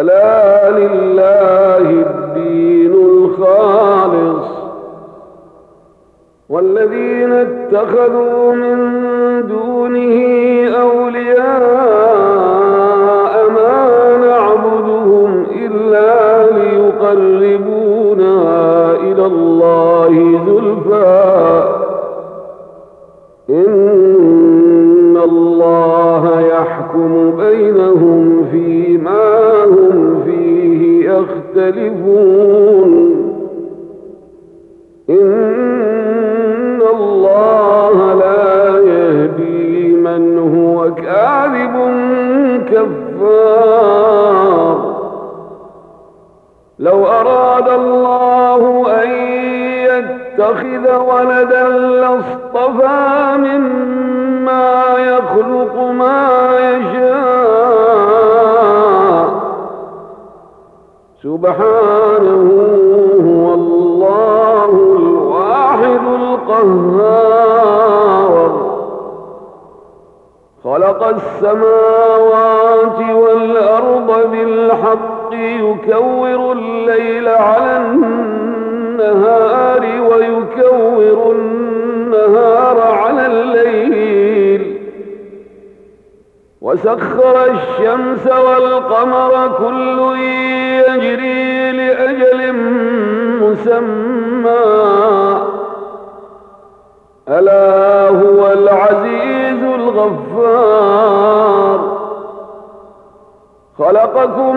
ألا لله الدين الخالص والذين اتخذوا من دونه أولياء ما نعبدهم إلا ليقربونا إلى الله زلفى بالحق يكور الليل على النهار ويكور النهار على الليل. وسخر الشمس والقمر كل يجري لأجل مسمى. ألا هو العزيز الغفار. خلقكم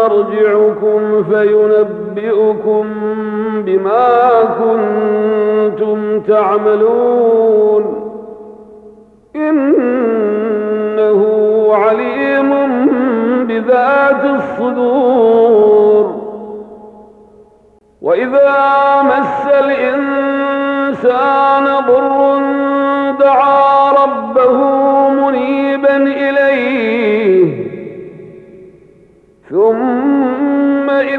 مرجعكم فينبئكم بما كنتم تعملون. إنه عليم بذات الصدور. وإذا مس الإنسان ضر دعا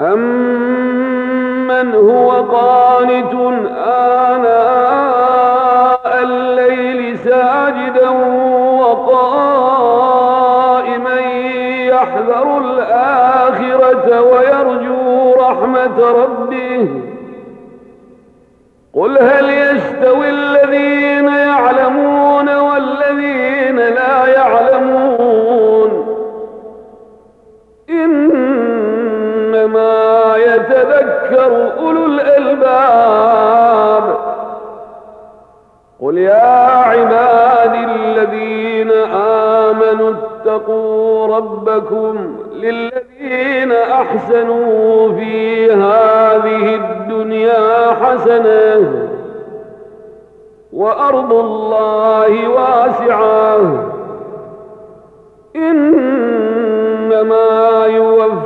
أمن هو قانت آناء الليل ساجدا وقائما يحذر الآخرة ويرجو رحمة ربه قل هل يستوي الذين يتذكر أولو الألباب. قل يا عبادي الذين آمنوا اتقوا ربكم للذين أحسنوا في هذه الدنيا حسنة وأرض الله واسعة. إنما يوفى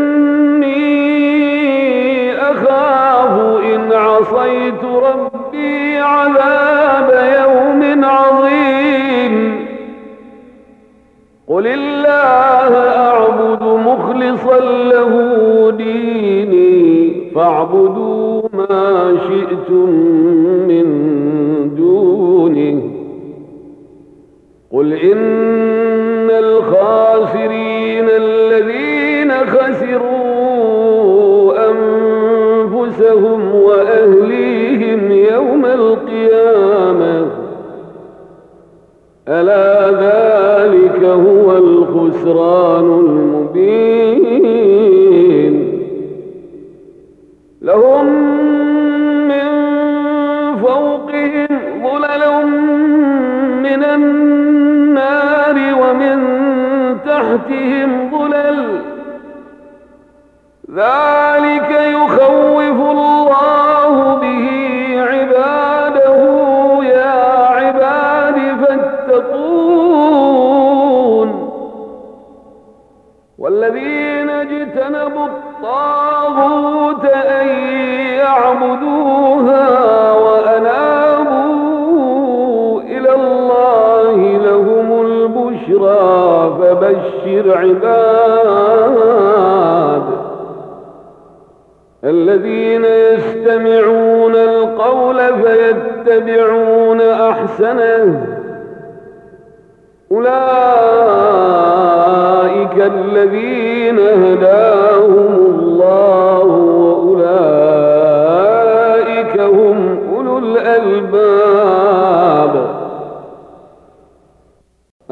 تحتهم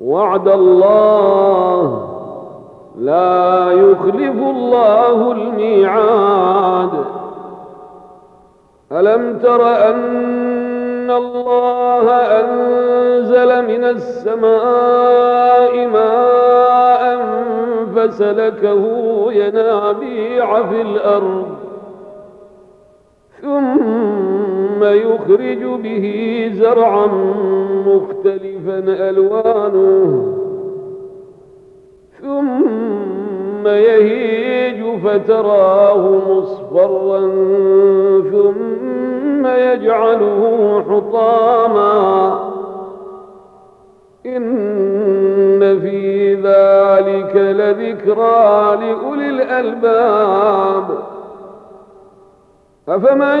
وعد الله لا يخلف الله الميعاد. ألم تر أن الله أنزل من السماء ماء فسلكه ينابيع في الأرض ثم يخرج به زرعا مختلفا ألوانه. ثم يهيج فتراه مصفرا. ثم يجعله حطاما. إن في ذلك لذكرى لأولي الألباب. أفمن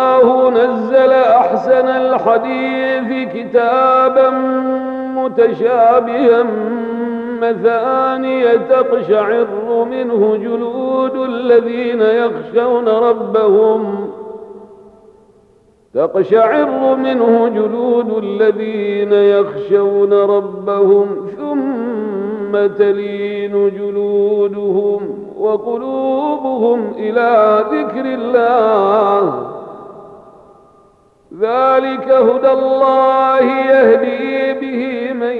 الله نزل أحسن الحديث كتابا متشابها مثانية تقشعر منه جلود الذين يخشون ربهم تقشعر منه جلود الذين يخشون ربهم ثم تلين جلودهم وقلوبهم إلى ذكر الله ذلك هدى الله يهدي به من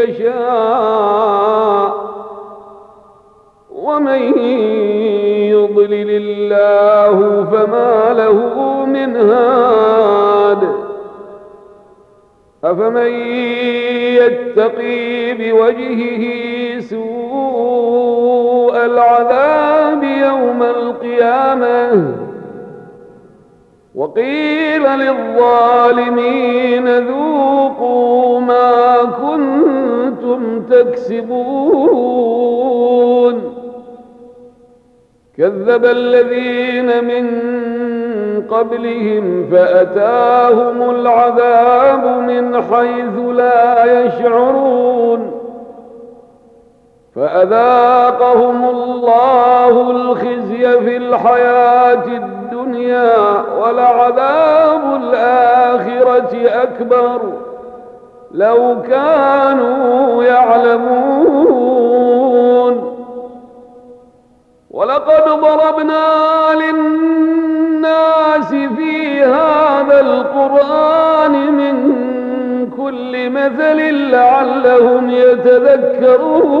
يشاء ومن يضلل الله فما له من هاد أفمن يتقي بوجهه سوء العذاب يوم القيامة وقيل للظالمين ذوقوا ما كنتم تكسبون. كذب الذين من قبلهم فأتاهم العذاب من حيث لا يشعرون. فأذاقهم الله الخزي في الحياة الدنيا ولعذاب الآخرة أكبر. لو كانوا يعلمون. ولقد ضربنا للناس في هذا القرآن من كل مثل لعلهم يتذكرون.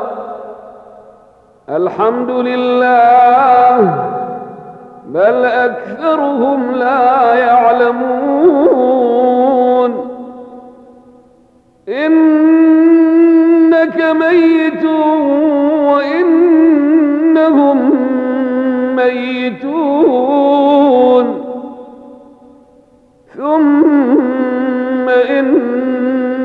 الحمد لله بل أكثرهم لا يعلمون. إنك ميت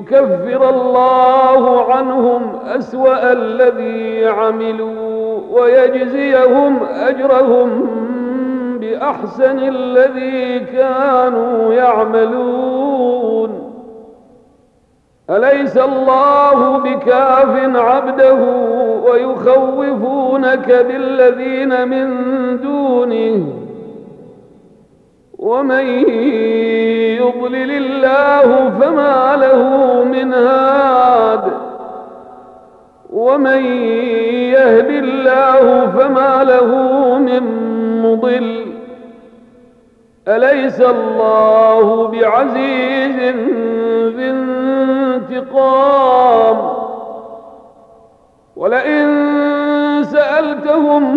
ليكفر الله عنهم أسوأ الذي عملوا ويجزيهم أجرهم بأحسن الذي كانوا يعملون. أليس الله بكاف عبده ويخوفونك بالذين من دونه؟ ومن يضلل الله فما له من هاد. ومن يهد الله فما له من مضل. أليس الله بعزيز ذي انتقام؟ ولئن سألتهم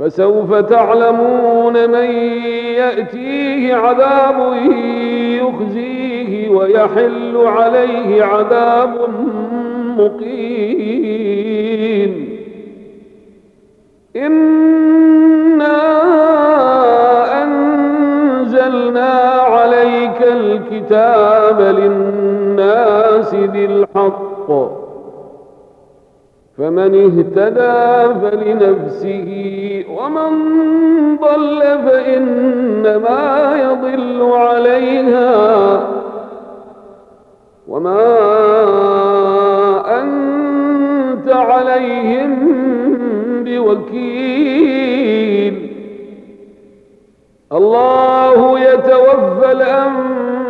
فسوف تعلمون من يأتيه عذاب يخزيه ويحل عليه عذاب مقيم. إنا أنزلنا عليك الكتاب للناس بالحق. فمن اهتدى فلنفسه ومن ضل فإنما يضل عليها. وما أنت عليهم بوكيل. الله يتوفى الأنفس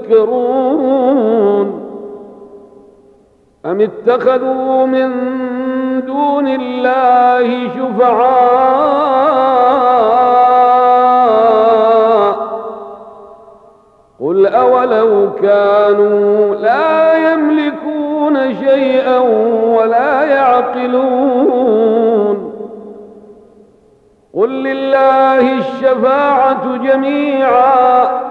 أم اتخذوا من دون الله شفعاء قل أولو كانوا لا يملكون شيئا ولا يعقلون قل لله الشفاعة جميعا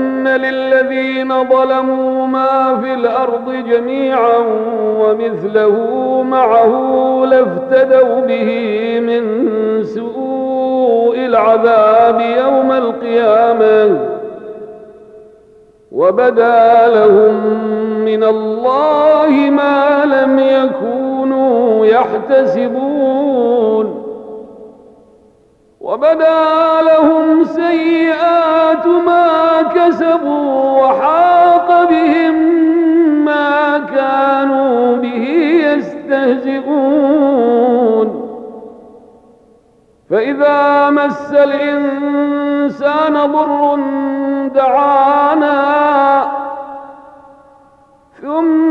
للذين ظلموا ما في الأرض جميعا ومثله معه لافتدوا به من سوء العذاب يوم القيامة. وبدا لهم من الله ما لم يكونوا يحتسبون. وبدا لهم سيئات ما كسبوا وحاق بهم ما كانوا به يستهزئون. فإذا مس الإنسان ضر دعانا ثم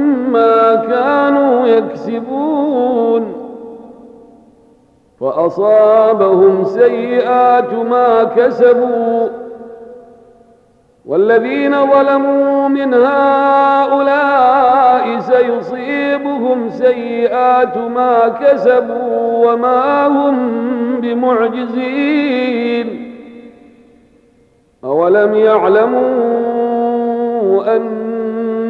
ما كانوا يكسبون. فأصابهم سيئات ما كسبوا. والذين ظلموا من هؤلاء سيصيبهم سيئات ما كسبوا وما هم بمعجزين. أولم يعلموا أن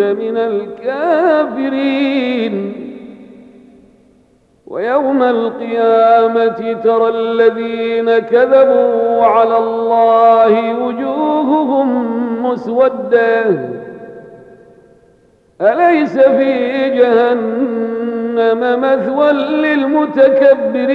من الكافرين. ويوم القيامة ترى الذين كذبوا على الله وجوههم مسودة. أليس في جهنم مثوى للمتكبرين؟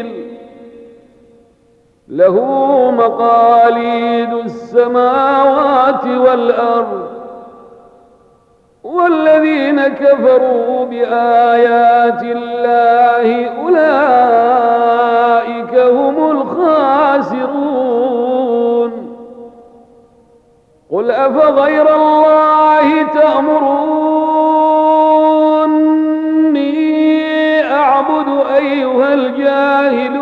له مقاليد السماوات والأرض والذين كفروا بآيات الله أولئك هم الخاسرون. قل أفغير الله تأمروني أعبد أيها الجاهلون؟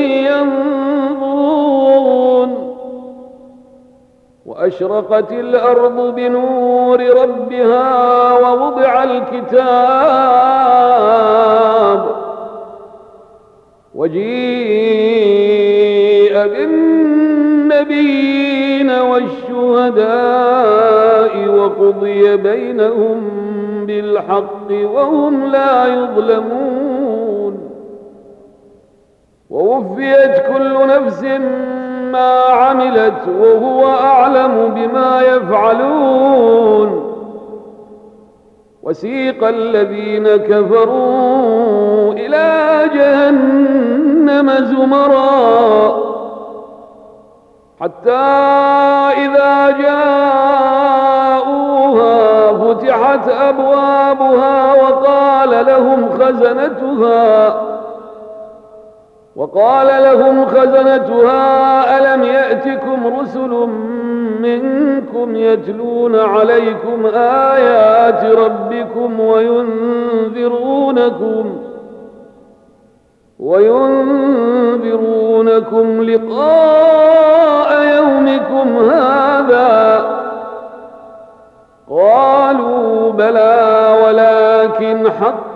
وأشرقت الأرض بنور ربها ووضع الكتاب وجيء بالنبيين والشهداء وقضي بينهم بالحق وهم لا يظلمون ووفيت كل نفس ما عملت وهو أعلم بما يفعلون. وسيق الذين كفروا إلى جهنم زمرا. حتى إذا جاءوها فتحت أبوابها وقال لهم خزنتها. وقال لهم خزنتها ألم يأتكم رسل منكم يتلون عليكم آيات ربكم وينذرونكم وينذرونكم لقاء يومكم هذا. قالوا بلى ولكن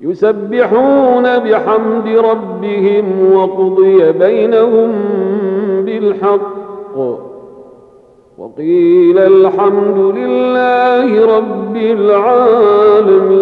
يسبحون بحمد ربهم وقضي بينهم بالحق. وقيل الحمد لله رب العالمين.